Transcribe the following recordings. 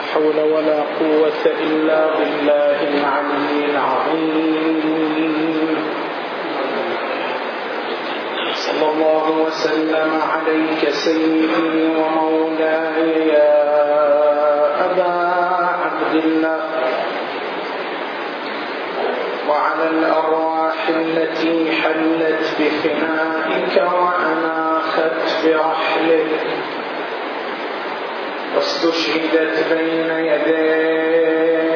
حول ولا قوة إلا بالله العلي العظيم. صلى الله وسلم عليك سيدي ومولاي يا أبا عبد الله. وعلى الأرواح التي حلت بفنائك وأناخت برحلك واستشهدت بين يديك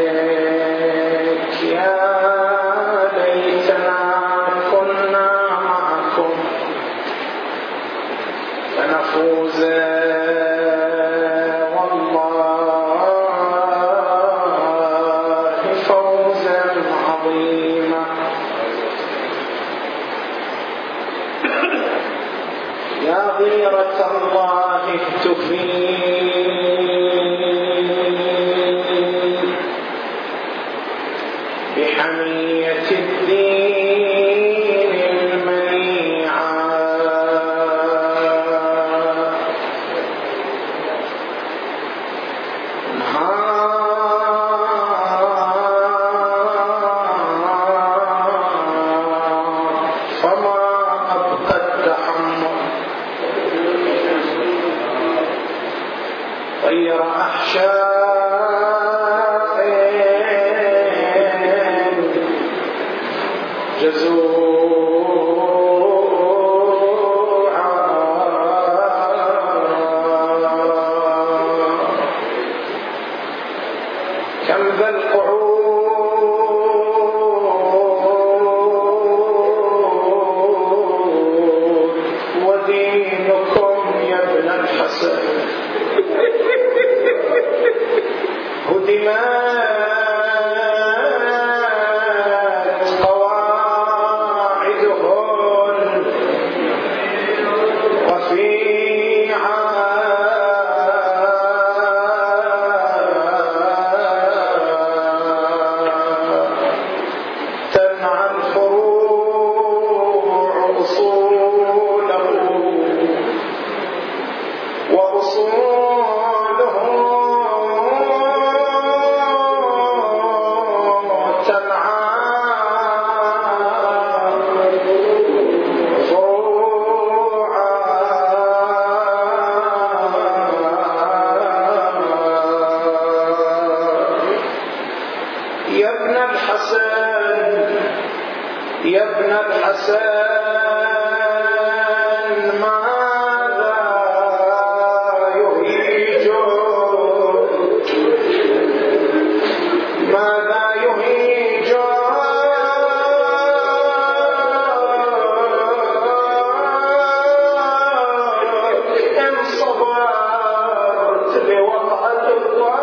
بوقعة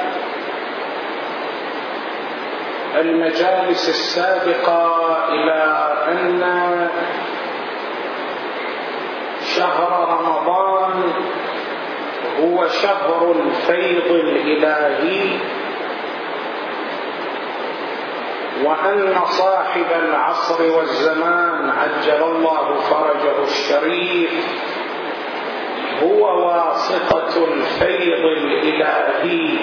المجالس السابقة إلى أن شهر رمضان هو شهر الفيض الإلهي وأن صاحب العصر والزمان عجل الله فرجه الشريف هو واسطة الفيض الإلهي.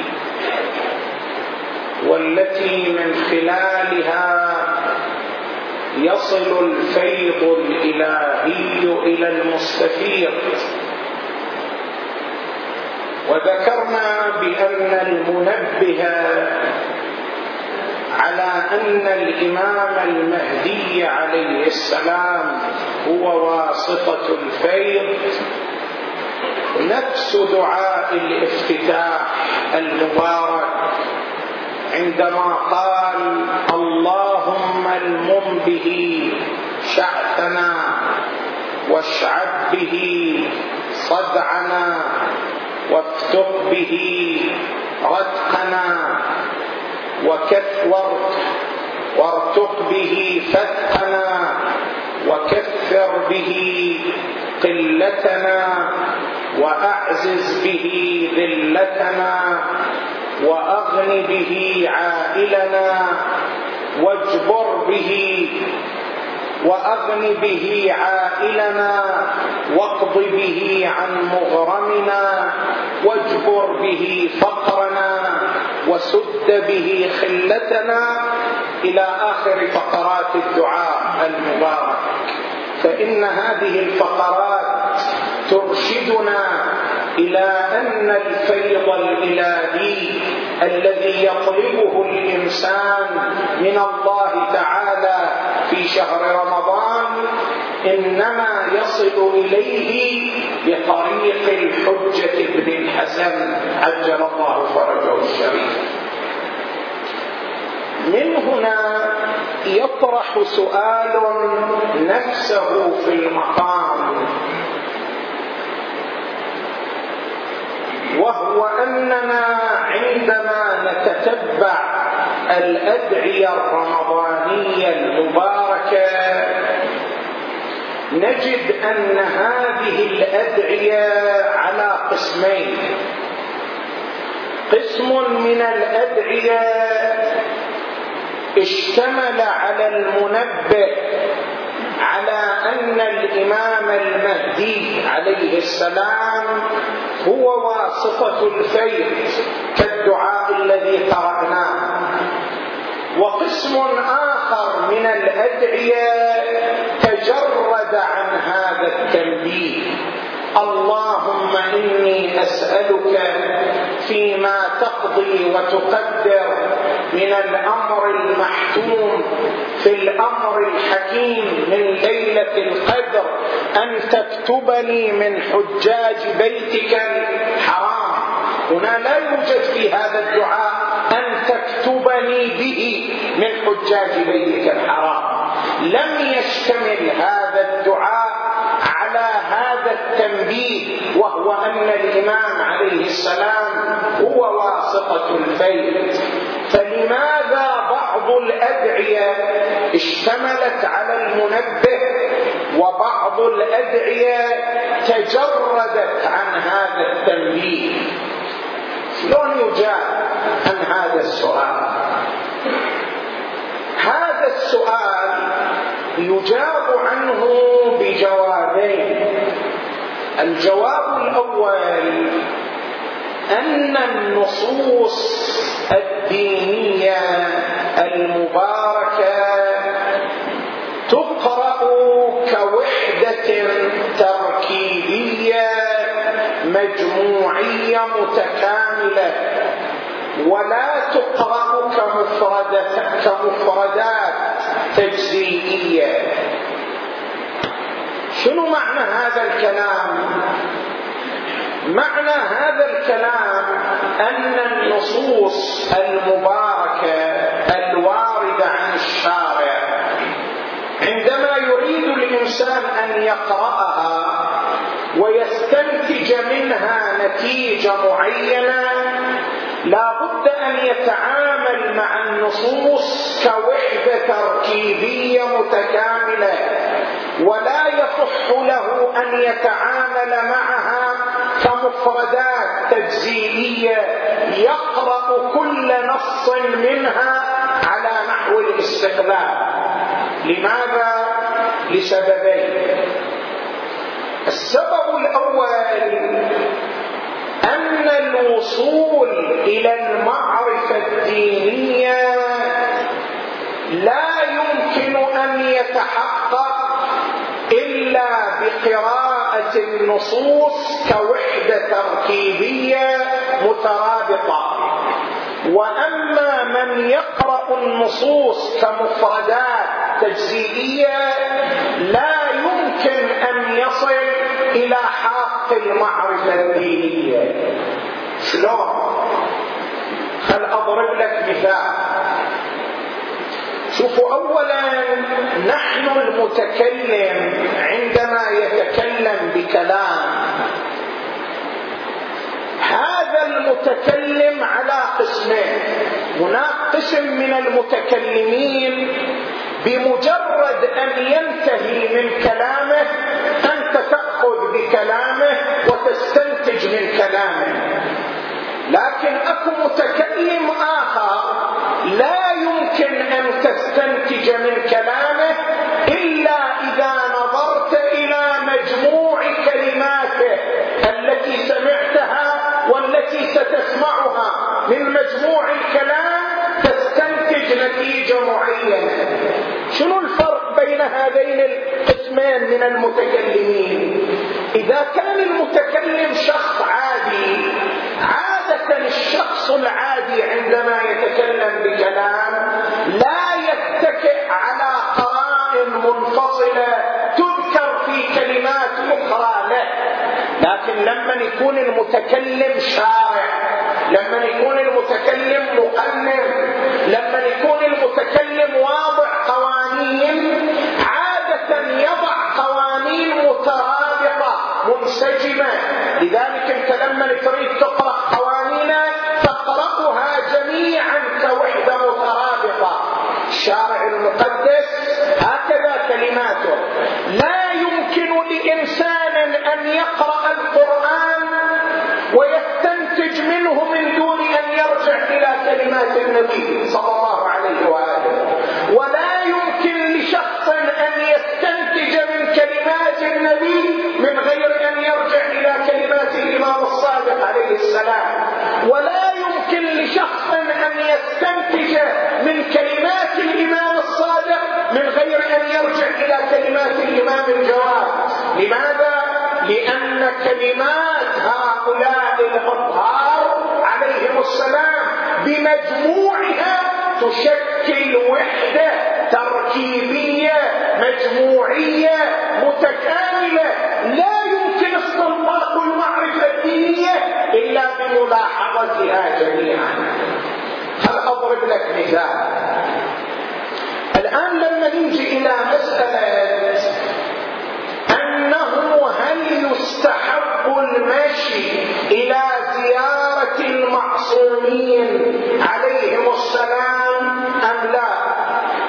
والتي من خلالها يصل الفيض الإلهي إلى المستفيض. وذكرنا بأن المنبه على أن الإمام المهدي عليه السلام هو واسطة الفيض نفس دعاء الافتتاح المبارك. عندما قال اللهم المم به شعثنا واشعب به صدعنا وافتق به ردقنا وكثر وارتق به فتحنا وكثر به قلتنا وأعزز به ذلتنا وأغن به عائلنا واجبر به وأغن به عائلنا واقض به عن مغرمنا واجبر به فقرنا وسد به خلتنا إلى آخر فقرات الدعاء المبارك. فإن هذه الفقرات ترشدنا إلى أن الفيض الإلهي الذي يطلبه الإنسان من الله تعالى في شهر رمضان إنما يصل إليه بطريق الحجة ابن الحسن عجل الله فرجه الشريف. من هنا يطرح سؤال نفسه في المقام. وهو أننا عندما نتتبع الأدعية الرمضانية المباركة نجد أن هذه الأدعية على قسمين. قسم من الأدعية اشتمل على المنبه على أن الإمام المهدي عليه السلام هو واسطة الفيض كالدعاء الذي قرأناه. وقسم آخر من الأدعية تجرد عن هذا التنبيه. اللهم إني أسألك فيما تقضي وتقدر من الأمر المحتوم في الأمر الحكيم من ليلة القدر أن تكتبني من حجاج بيتك الحرام. هنا لا يوجد في هذا الدعاء أن تكتبني به من حجاج بيتك الحرام. لم يشتمل هذا الدعاء على هذا التنبيه وهو أن الإمام عليه السلام هو واسطة الفيض فلماذا بعض الأدعية اشتملت على المنبه وبعض الأدعية تجردت عن هذا التنبيه؟ شلون يجاب عن هذا السؤال؟ هذا السؤال يجاب عنه بجوابين. الجواب الأول أن النصوص الدينية المباركة تقرأ كوحدة تركيبية مجموعية متكاملة ولا تقرأ كمفردات كمفردات تجزئيه شنو معنى هذا الكلام؟ معنى هذا الكلام أن النصوص المباركة الواردة عن الشارع. عندما يريد الإنسان أن يقرأها ويستنتج منها نتيجة معينة لا بد أن يتعامل مع النصوص كوحدة تركيبية متكاملة ولا يصح له أن يتعامل معها كمفردات تجزئيه يقرأ كل نص منها على نحو الاستقلال لماذا؟ لسببين. السبب الأول أن الوصول إلى المعرفة الدينية لا يمكن أن يتحقق إلا بقراءة النصوص كوحدة تركيبية مترابطة. وأما من يقرأ النصوص كمفردات تجزئيه لا يمكن أن يصل إلى حق المعرفة الدينية. شلون؟ خل أضرب لك مثال؟ شوفوا اولا نحن المتكلم عندما يتكلم بكلام هذا المتكلم على قسمين. هناك قسم من المتكلمين بمجرد أن ينتهي من كلامه انت تاخذ بكلامه وتستنتج من كلامه. لكن أكو متكلم آخر لا يمكن أن تستنتج من كلامه من مجموع الكلام تستنتج نتيجة معينة. شنو الفرق بين هذين القسمين من المتكلمين؟ إذا كان المتكلم شخص عادي عادة الشخص العادي عندما يتكلم بكلام لا يتكئ على قرائن منفصلة تذكر في كلمات أخرى له. لكن لما يكون المتكلم شارع لما يكون المتكلم مقنن لما يكون المتكلم واضع قوانين عادة يضع قوانين مترابطة منسجمة. لذلك انت لما تريد النبي صلى الله عليه وآله. ولا يمكن لشخص أن يستنتج من كلمات النبي من غير أن يرجع إلى كلمات الإمام الصادق عليه السلام. ولا يمكن لشخص أن يستنتج من كلمات الإمام الصادق من غير أن يرجع إلى كلمات الإمام الجواد لماذا؟ لأن كلمات هؤلاء الأطهار عليهم السلام بمجموعها تشكل وحدة تركيبية مجموعية متكاملة. لا يمكن استنطاق المعرفة الدينية إلا بملاحظتها جميعا. هل أضرب لك مثال؟ الآن لما نيجي إلى مسألة أنه هل يستحب المشي إلى زيارة المعصومين عليهم السلام أم لا؟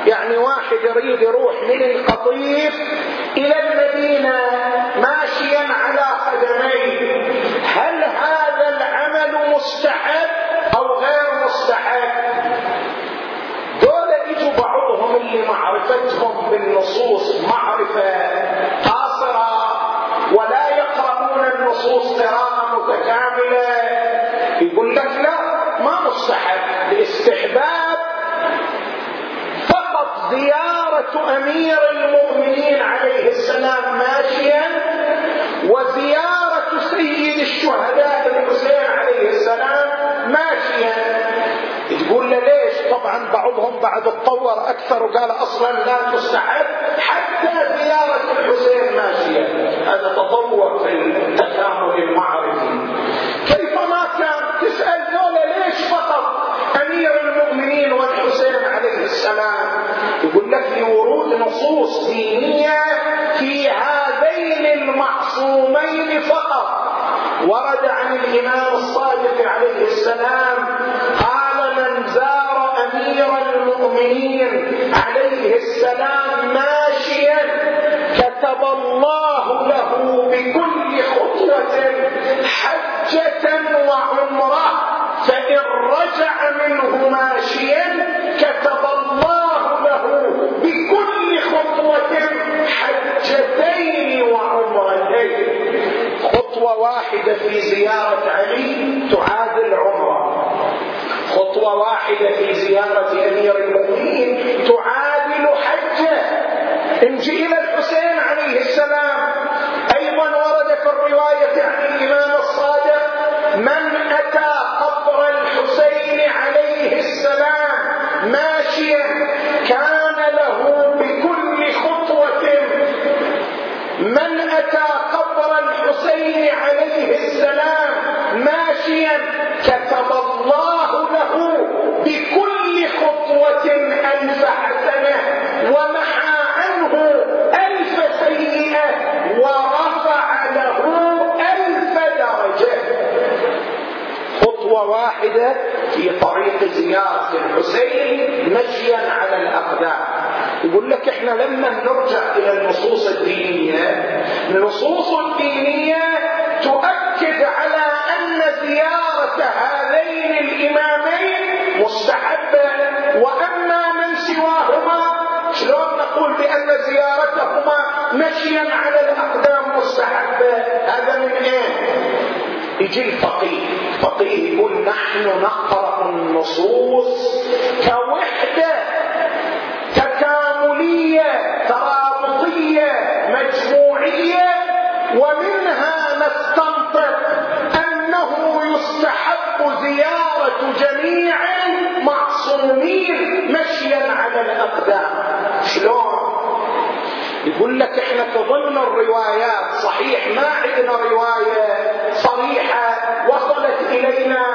يعني واحد يريد يروح من القطيف إلى المدينة ماشيا على قدميه هل هذا العمل مستحب أو غير مستحب؟ دول يجوا بعضهم اللي معرفتهم بالنصوص معرفة قاصرة ولا يقرؤون يقول ما مستحب الاستحباب فقط زيارة أمير المؤمنين عليه السلام ماشيا وزيارة سيد الشهداء الحسين عليه السلام ماشيا. تقول له ليش؟ طبعا بعضهم بعد اتطور أكثر وقال أصلا لا تستحب حتى زيارة الحسين ماشية هذا تطور في التكامل المعرفي كيفما كان تسأل ذولا ليش فقط امير المؤمنين والحسين السلام يقول لك لورود نصوص دينية في هذين المعصومين فقط. ورد عن الإمام الصادق عليه السلام قال من زار أمير المؤمنين عليه السلام ماشيا كتب الله له بكل خطوة حجة وعمرة فإن رجع منه ماشيا كتب خطوة واحدة في زيارة علي تعادل عمرة خطوة واحدة في زيارة أمير المؤمنين تعادل حجة. انجي إلى واحدة في طريق زيارة الحسين مشيا على الأقدام. يقول لك إحنا لما نرجع إلى النصوص الدينية النصوص الدينية تؤكد على أن زيارة هذين الإمامين مستحبة وأما من سواهما شلون نقول بأن زيارتهما مشيا على الأقدام مستحبة؟ هذا من إيه يجي الفقيه الفقيه يقول نحن نقرأ النصوص كوحدة تكاملية ترابطية مجموعية ومنها نستنطق أنه يستحب زيارة جميع معصومين مشيا على الأقدام. شلون؟ يقول لك إحنا في ضمن الروايات صحيح ما عندنا رواية صريحة وصلت إلينا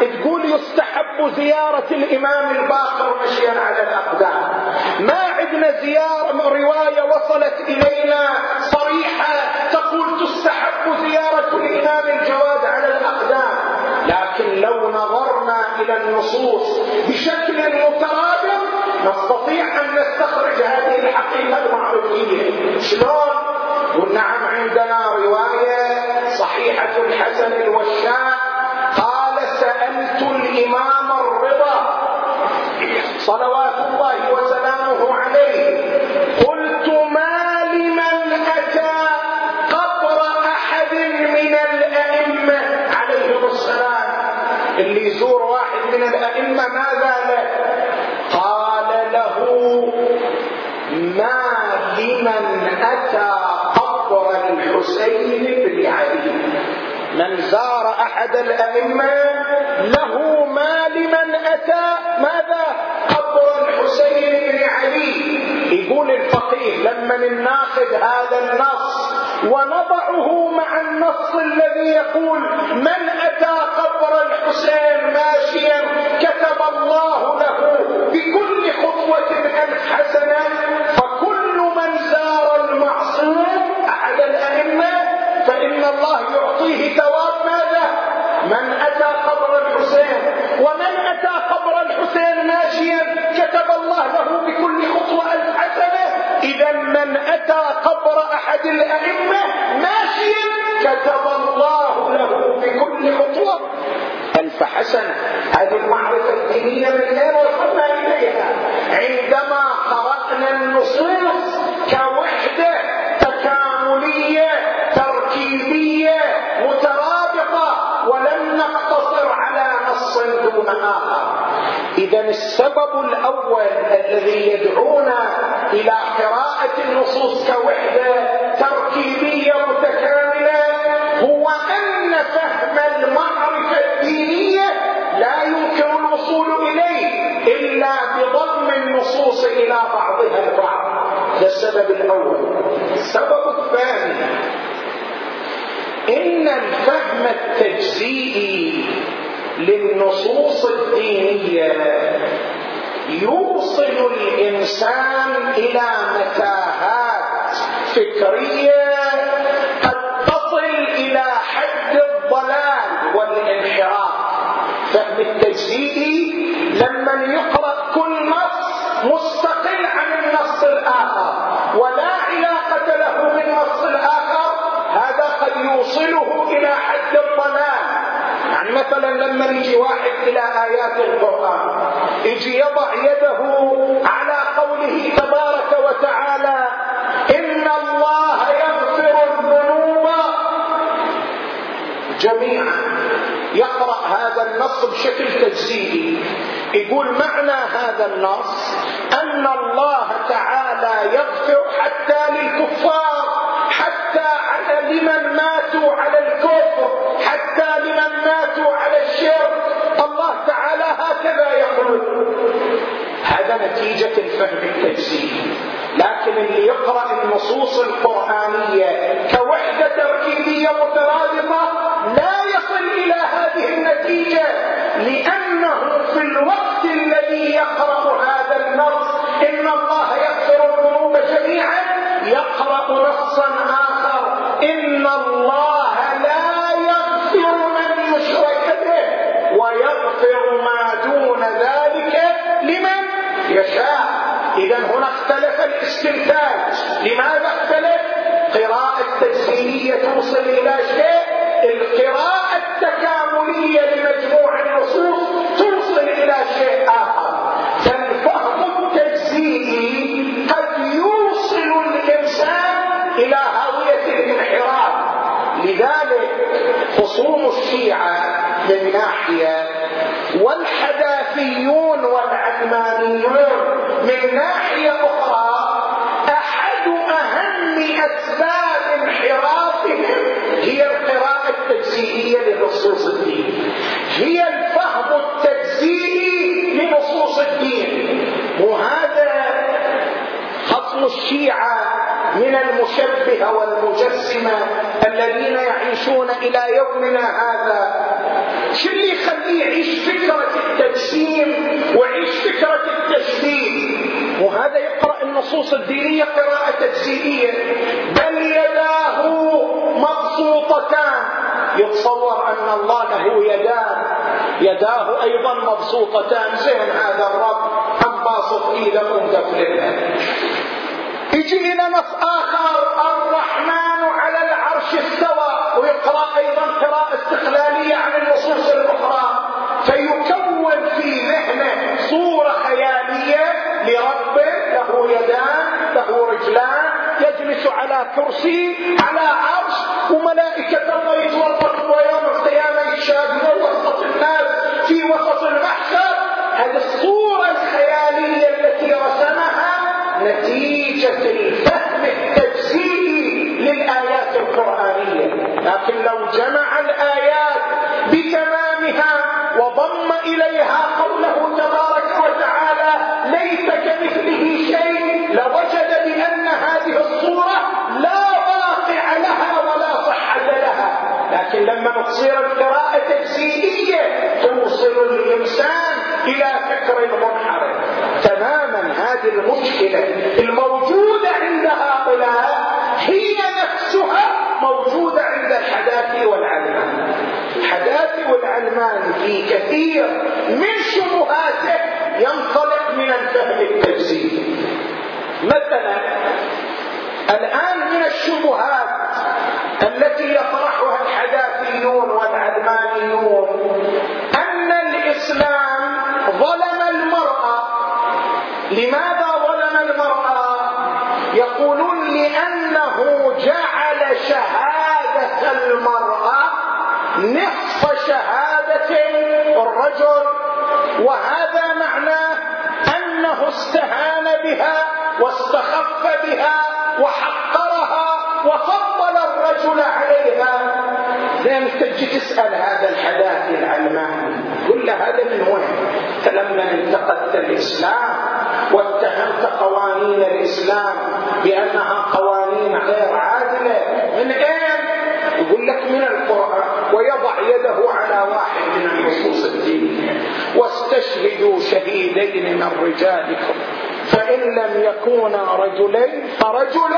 تقول يستحب زيارة الإمام الباقر مشيا على الأقدام. ما عندنا زياره رواية وصلت إلينا صريحة تقول تستحب زيارة الإمام الجواد على الأقدام. لكن لو نظرنا إلى النصوص بشكل مترابط نستطيع أن نستخرج هذه الحقيقة المعرفيه شلون؟ قل نعم عندنا رواية زار احد الائمه له ما لمن أتى. ماذا؟ قبر الحسين بن علي. يقول الفقيه لما ناخذ هذا النص ونضعه مع النص الذي يقول من أتى قبر الحسين ماشيا كتب الله له بكل خطوة ألف حسنة فكل من زار المعصوم أحد الأئمة فإن الله يعطيه ثواب ماذا؟ من أتى قبر الحسين ومن أتى قبر الحسين ماشيا كتب الله له بكل خطوة الف حسنه اذا من أتى قبر أحد الأئمة ماشيا كتب الله له بكل خطوة ألف حسنة. هذه المعرفه الدينية من اين وصلنا إليها. عندما قرأنا النصوص كوحده إذا السبب الأول الذي يدعونا إلى قراءة النصوص كوحدة تركيبية متكاملة هو أن فهم المعرفة الدينية لا يمكن الوصول إليه إلا بضم النصوص إلى بعضها البعض. هذا السبب الأول. السبب الثاني إن الفهم التجزيئي للنصوص الدينية. يوصل الإنسان إلى متاهات فكرية قد تصل إلى حد الضلال والانحراف. فهم التجزيئي لما يقرأ كل نص مستقل عن النص الآخر ولا علاقة له بالنص الآخر هذا قد يوصله إلى حد الضلال. مثلا لما يجي واحد إلى آيات القرآن يجي يضع يده على قوله تبارك وتعالى إن الله يغفر الذنوب جميعا. يقرأ هذا النص بشكل تجزئي يقول معنى هذا النص أن الله تعالى يغفر حتى للكفار حتى على لمن ماتوا على الكفر. نتيجة الفهم التجزئي لكن اللي يقرأ النصوص القرآنية كوحدة تركيبية مترابطة لا يصل إلى هذه النتيجة لأنه في الوقت الذي يقرأ هذا النص إن الله يغفر الذنوب جميعا يقرأ نصا آخر. إن الله يشاء إذا هنا اختلف الاستنتاج لماذا اختلف؟ قراءة تجزئية توصل إلى شيء الشيعة من المشبهة والمجسمة الذين يعيشون إلى يومنا هذا. شو اللي يخليه يعيش فكرة التجسيم ويعيش فكرة التشبيه؟ وهذا يقرأ النصوص الدينية قراءة تجزئية بل يداه مبسوطتان. يتصور أن الله له يدان يداه أيضا مبسوطتان. زين هذا الرب. أم باسط إيده ومدفلها يجي إلى نص آخر الرحمن على العرش استوى. ويقرأ أيضا قراءة استقلالية عن النصوص الأخرى. فيكون في ذهنه صورة خيالية لرب له يدان له رجلان يجلس على كرسي على عرش وملائكة الله يتوقف إلى فكر منحرف تماما هذه المشكلة الموجودة عند هؤلاء هي نفسها موجودة عند الحداثي والعلمان. الحداثي والعلمان في كثير من شبهاته ينطلق من الفهم التجزئي مثلا الآن من الشبهات التي يطرحها الحداثيون والعلمانيون لماذا ظلم المرأة؟ يقولون لأنه جعل شهادة المرأة نصف شهادة الرجل وهذا معناه أنه استهان بها واستخف بها وحقرها وفضل الرجل عليها. زين تجي تسأل هذا الحداثي العلماني له هذا من وين؟ فلما انتقدت الإسلام واتهمت قوانين الإسلام بأنها قوانين غير عادلة. من أين يقول لك من القرآن ويضع يده على واحد من النصوص الدينية واستشهدوا شهيدين من رجالكم. فإن لم يكونا رجلين فرجل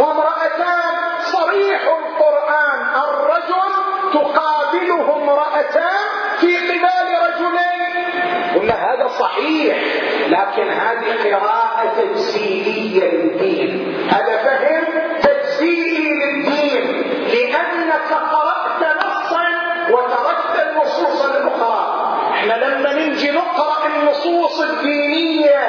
وامرأتان. صريح القرآن الرجل تقابله امرأتان في قبال رجلين. قلنا هذا صحيح لكن هذه قراءة تجزئية للدين. هذا فهم تجزئي للدين لأنك قرأت نصا وتركت النصوص الأخرى. إحنا لما نجي نقرأ النصوص الدينية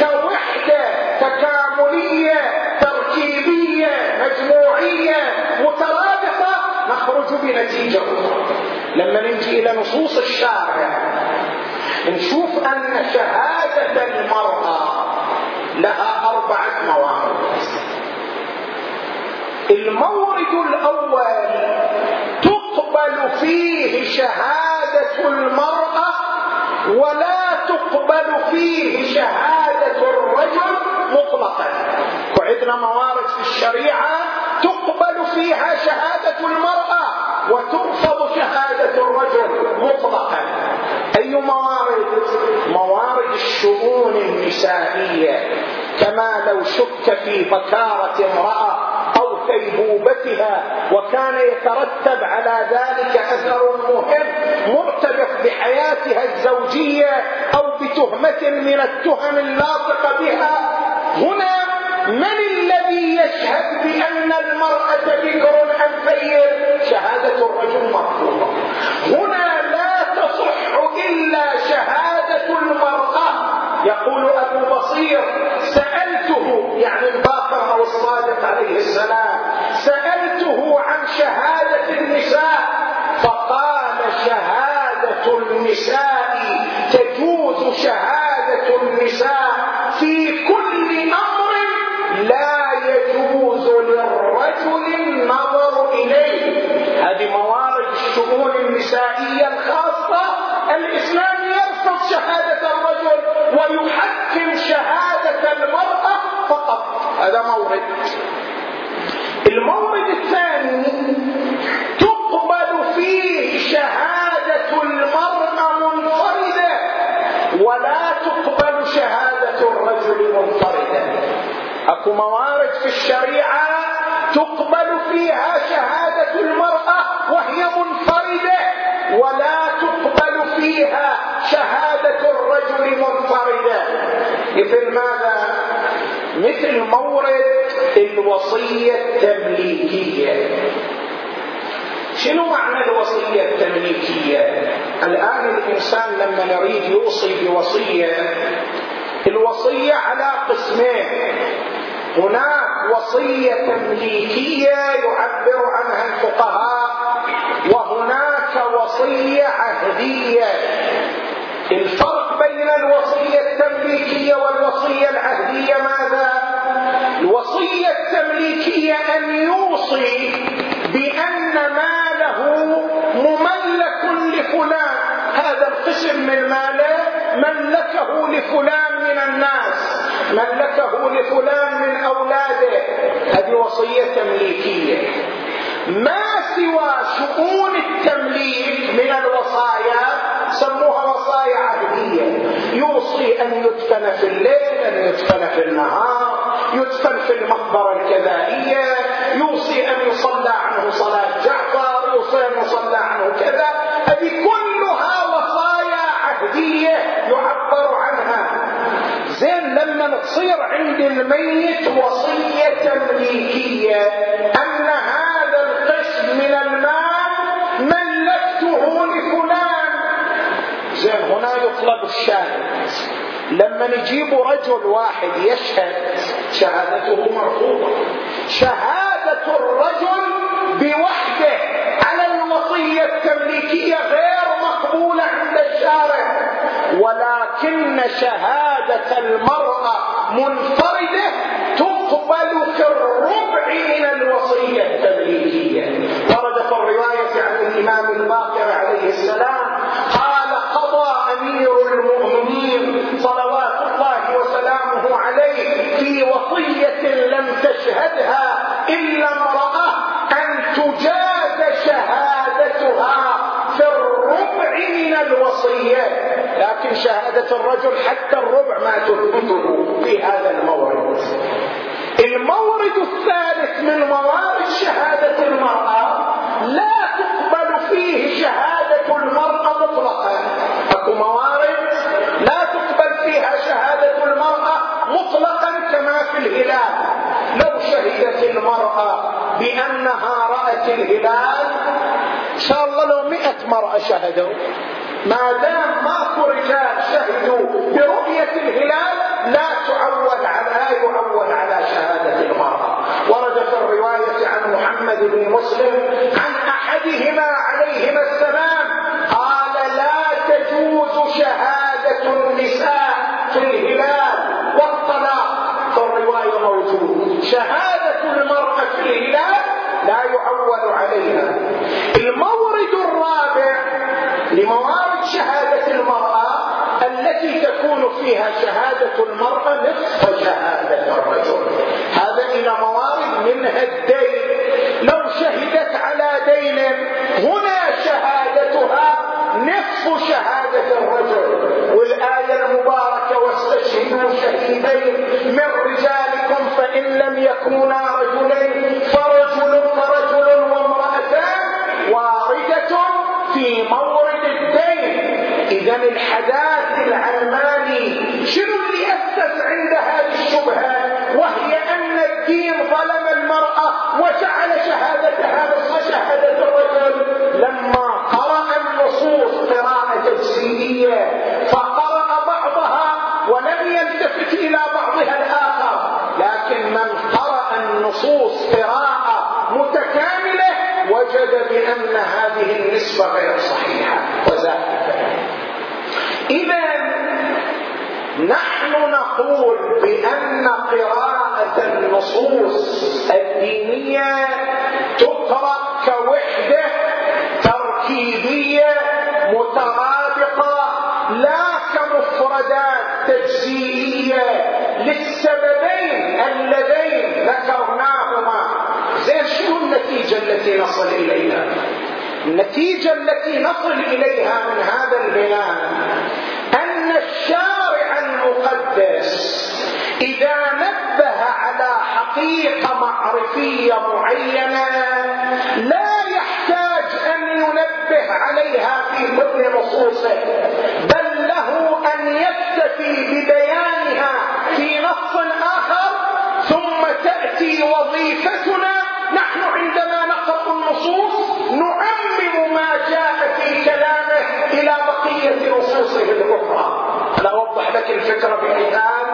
كوحدة تكاملية تركيبية مجموعية مترادفة نخرج بنتيجة أخرى. لما نجي إلى نصوص الشارع نشوف أن شهادة المرأة لها أربعة موارد المورد الأول تقبل فيه شهادة المرأة ولا تقبل فيه شهادة الرجل مطلقا. وعندنا موارد في الشريعة تقبل فيها شهادة المرأة. وترفض شهادة الرجل مطلقا. أي موارد؟ موارد الشؤون النسائية. كما لو شك في بكارة امرأة أو كيبوبتها وكان يترتب على ذلك أثر مهم مرتبط بحياتها الزوجية أو بتهمة من التهم اللاصقة بها. هنا من يشهد بأن المرأة بكر أم ثيب شهادة الرجل مرفوضة هنا لا تصح إلا شهادة المرأة. يقول أبو بصير سألته يعني الباقر أو الصادق عليه السلام سألته عن شهادة النساء فقال شهادة النساء هذا مورد المورد الثاني تقبل فيه شهادة المرأة منفردة ولا تقبل شهادة الرجل منفردة. أكو موارد في الشريعة تقبل فيها شهادة المرأة وهي منفردة ولا تقبل فيها شهادة الرجل منفردة. مثل ماذا؟ مثل مورد الوصية التمليكية. شنو معنى الوصية التمليكية؟ الآن الإنسان لما يريد يوصي بوصية الوصية على قسمين. هناك وصية تمليكية يعبر عنها الفقهاء وهناك وصية عهدية. الفرق بين الوصية التمليكية والوصية العهدية ماذا؟ الوصية التمليكية أن يوصي بأن ماله مملك لفلان. هذا القسم من ماله ملكه لفلان من الناس ملكه لفلان من أولاده. هذه وصية تمليكية. ما سوى شؤون التمليك من الوصايا؟ سموها وصايا عهدية يوصي أن يدفن في الليل أن يدفن في النهار يدفن في المقبرة الكذائية يوصي أن يصلى عنه صلاة جعفر يوصي أن يصلى عنه كذا. هذه كلها وصايا عهدية يعبر عنها. زين لما تصير عند الميت وصية تمليكية أن هذا القسم من المال ملكته يطلب الشاهد. لما نجيب رجل واحد يشهد شهادته مرفوضة. شهادة الرجل بوحده على الوصية التمليكية غير مقبولة عند الشارع. لكن شهادة المرأة منفردة تقبل في الربع من الوصية التبليغية ورد في الرواية عن الإمام الباقر عليه السلام قال أمير المؤمنين صلوات الله وسلامه عليه في وصية لم تشهدها إلا امرأة أن تجاد شهادتها في الربع من الوصية. لكن شهادة الرجل حتى الربع ما تثبته في هذا المورد. المورد الثالث من موارد شهادة المرأة لا تقبل فيه شهادة المرأة مطلقا. الهلال. لو شهدت المرأة بأنها رأت الهلال إن شاء الله لو مئة مرأة شهدوا. ما دام ماكو رجال شهدوا برؤية الهلال لا تعول على لا يعول على شهادة المرأة. ورد في الرواية عن محمد بن مسلم عن أحدهما عليهما السلام قال لا تجوز شهادة النساء في الهلال والطلاق في الرواية موجود شهادة المرأة في الهلال لا يعول عليها المورد الرابع لموارد شهادة المرأة التي تكون فيها شهادة المرأة نصف شهادة الرجل. هذا إلى موارد منها الدين. لو شهدت على دين هنا شهادتها نصف شهادة الرجل. والآية المباركة واستشهدوا شهيدين من رجالكم فإن لم يكونا رجلين فرجل فرجل وامرأتان واردة في مورد الدين. إذا الحداث هذه النسبة غير صحيحة. وزادت إذا نحن نقول بأن قراءة النصوص الدينية تقرأ كوحدة تركيبية مترابطة لا كمفردات تجزئية للسببين اللذين ذكرناهما. زين شنو النتيجة التي نصل إليها؟ النتيجة التي نصل إليها من هذا البناء أن الشارع المقدس إذا نبه على حقيقة معرفية معينة لا يحتاج أن ينبه عليها في كل نصوصه بل له أن يكتفي ببيانها في نص آخر ثم تأتي وظيفتنا نحن عندما النصوص نعمم ما جاء في كلامه إلى بقية نصوصه الأخرى. أنا أوضح لك الفكرة بمثال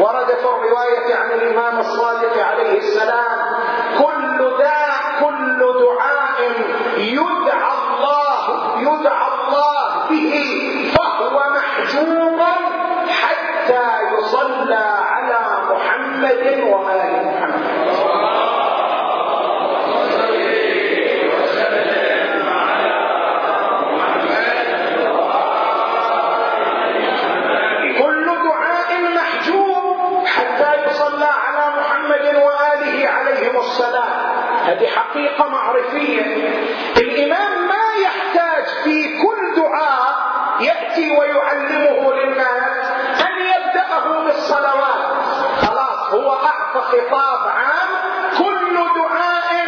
ورد في الرواية عن الإمام الصادق عليه السلام كل داء حقيقة معرفية. الإمام ما يحتاج في كل دعاء يأتي ويعلمه للناس أن يبدأه بالصلوات. خلاص هو أعطى خطاب عام كل دعاء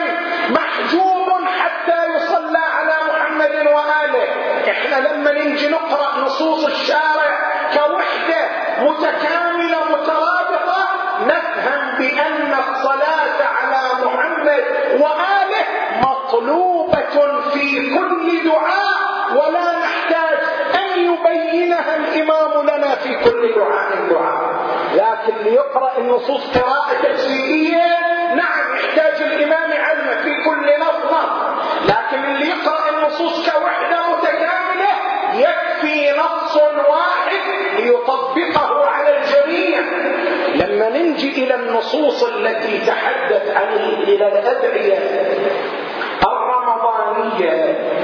محجوب حتى يصلى على محمد وآله. إحنا لما نجي نقرأ نصوص الشارع كوحدة متكاملة مترابطة نفهم بأن الصلاة على محمد وآله مطلوبة في كل دعاء ولا نحتاج أن يبينها الإمام لنا في كل دعاء دعاء. لكن ليقرأ النصوص قراءة تفسيرية نعم يحتاج الإمام علم في كل نص لكن اللي يقرأ النصوص كوحدة متكاملة يكفي نص واحد يطبقه على الجميع. لما ننجي إلى النصوص التي تحدث عن إلى الأدعية الرمضانية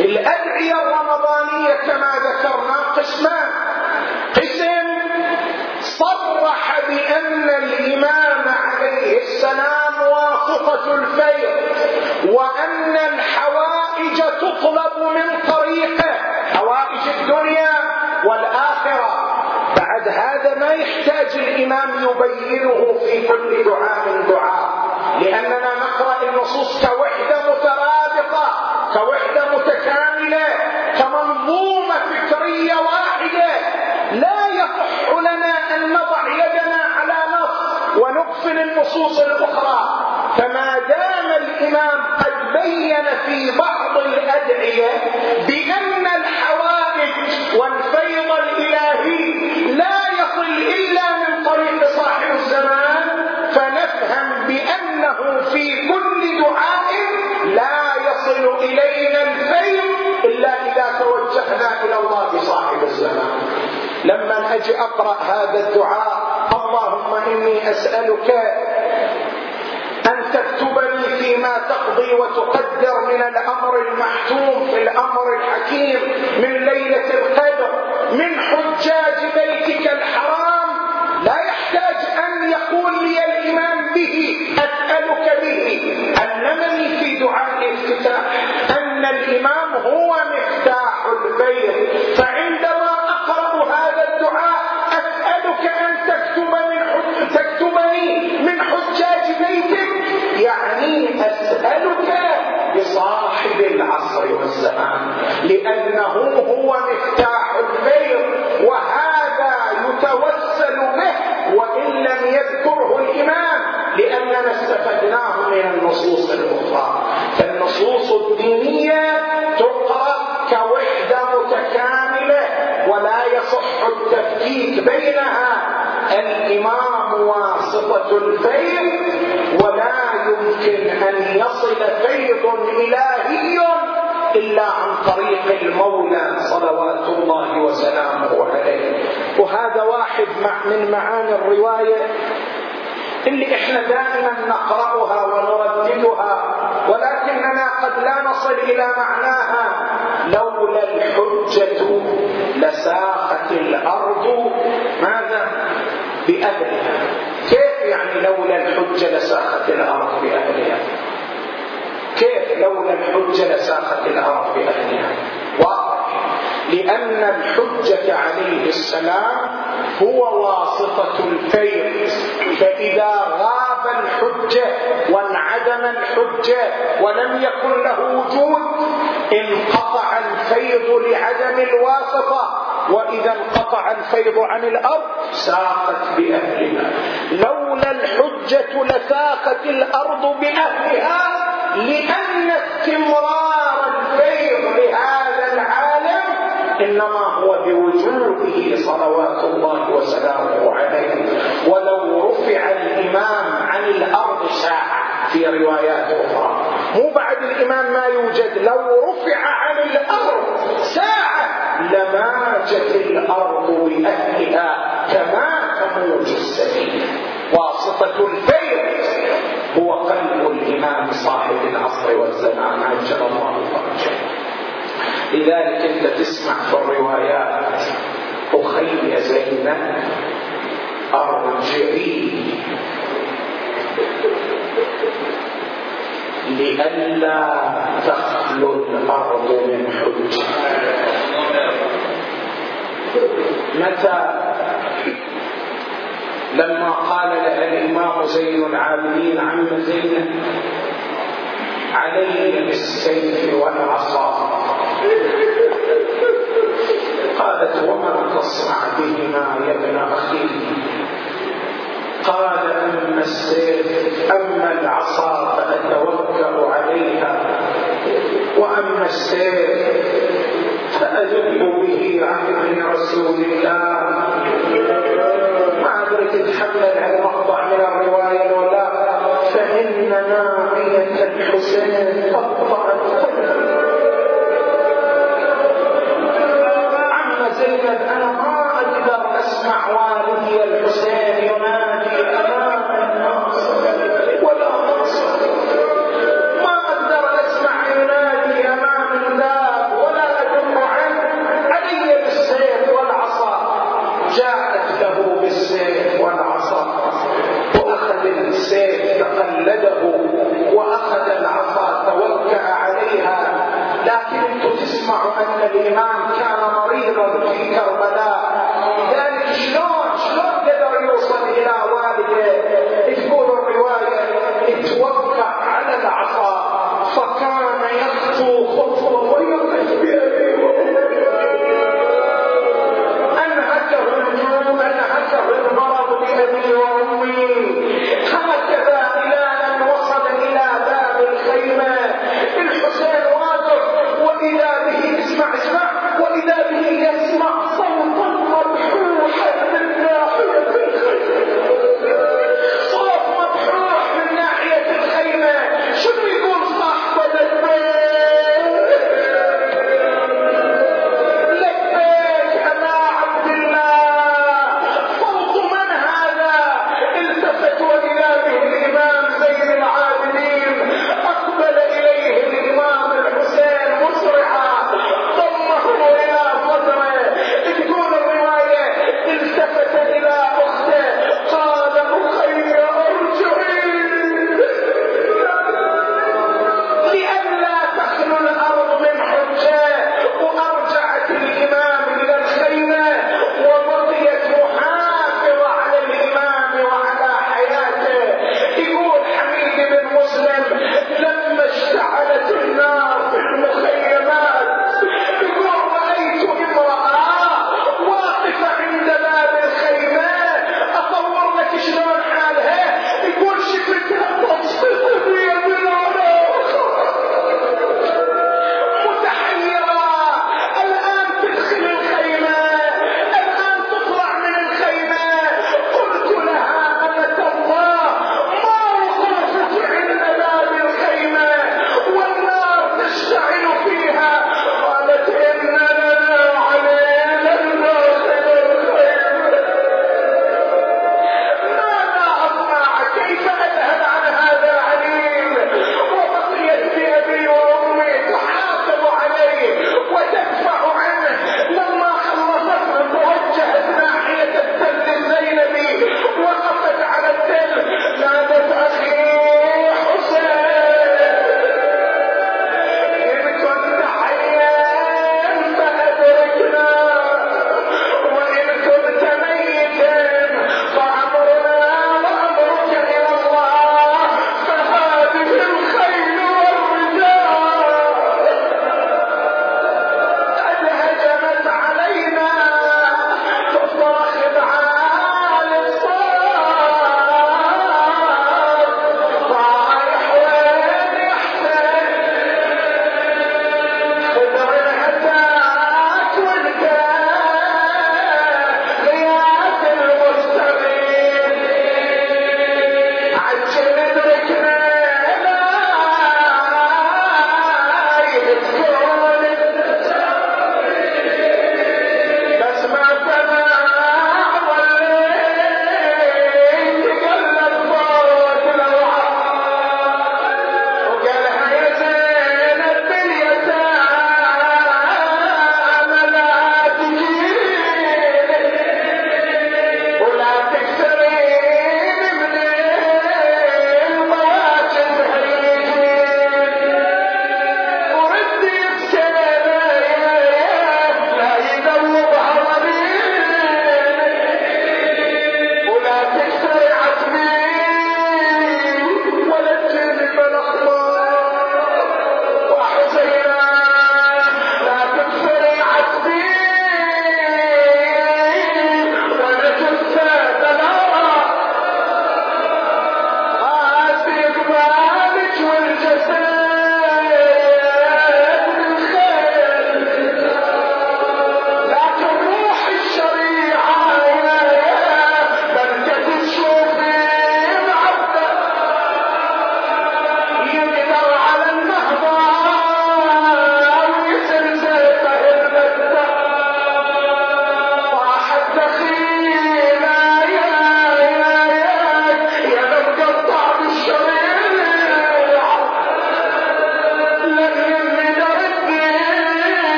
الأدعية الرمضانية كما ذكرنا قسمان. قسم صرح بأن الإمام عليه السلام واسطة الفيض وأن الحوائج تطلب من طريقه. حوائج الدنيا والآخرة. بعد هذا ما يحتاج الإمام يبينه في كل دعاء دعاء. لأننا نقرأ النصوص كوحدة مترابطة كوحدة متكاملة كمنظومة فكرية واحدة. لا يصح لنا أن نضع يدنا على نص ونغفل النصوص الأخرى. فما دام الإمام قد بين في بعض الأدعية بأن الحوائج والفيض أجي أقرأ هذا الدعاء. اللهم إني أسألك أن تكتبني فيما تقضي وتقدر من الأمر المحتوم في الأمر الحكيم من ليلة القدر من حجاج بيتك الحرام. لأنه هو مفتاح البيت وهذا يتوسل به وإن لم يذكره الإمام لأننا استفدناه من النصوص الأخرى. فالنصوص الدينية تقرأ كوحدة متكاملة ولا يصح التفكيك بينها. الإمام واسطة الفيض ولا يمكن أن يصل فيض إلهي. إلا عن طريق المولى صلوات الله وسلامه عليه وهذا واحد من معاني الرواية اللي إحنا دائما نقرأها ونرددها ولكننا قد لا نصل إلى معناها لولا الحجة لساقت الأرض ماذا؟ بأهلها كيف يعني لولا الحجة لساقت الأرض بأهلها؟ كيف لولا الحجة لساقت الأرض بأهلها؟ واضح. لأن الحجة عليه السلام هو واسطة الفيض. فإذا غاب الحجة وانعدم الحجة ولم يكن له وجود انقطع الفيض لعدم الواسطة. وإذا انقطع الفيض عن الأرض ساقت بأهلها. لولا الحجة لساقت الأرض بأهلها لأن استمرار الفيض لهذا العالم إنما هو بوجوده صلوات الله وسلامه عليه. ولو رفع الإمام عن الأرض ساعة في روايات أخرى. مو بعد الإمام ما يوجد لو رفع عن الأرض ساعة لماجت الأرض بأهلها كما تموج السفينة واسطة الفيض هو قلب الإمام صاحب العصر والزمان عجل الله فرجه. لذلك أنت تسمع في الروايات أخي زينب أرجعي لئلا تخلو الأرض من حج متى لما قال لها الامام زين العابدين عم زينب علي بالسيف والعصا. قالت وما تصنع بهما يا ابن أخي؟ قال أما السيف أما العصا فأتوكأ عليها وأما السيف فأذب به عن رسول الله. تتحمل عن مقطع من الرواية ولا. فإن ناقية الحسين قطعت عم زينب أنا ما أقدر أسمع والدي الحسين ينادي. ان الإمام كان مريضا في كربلاء.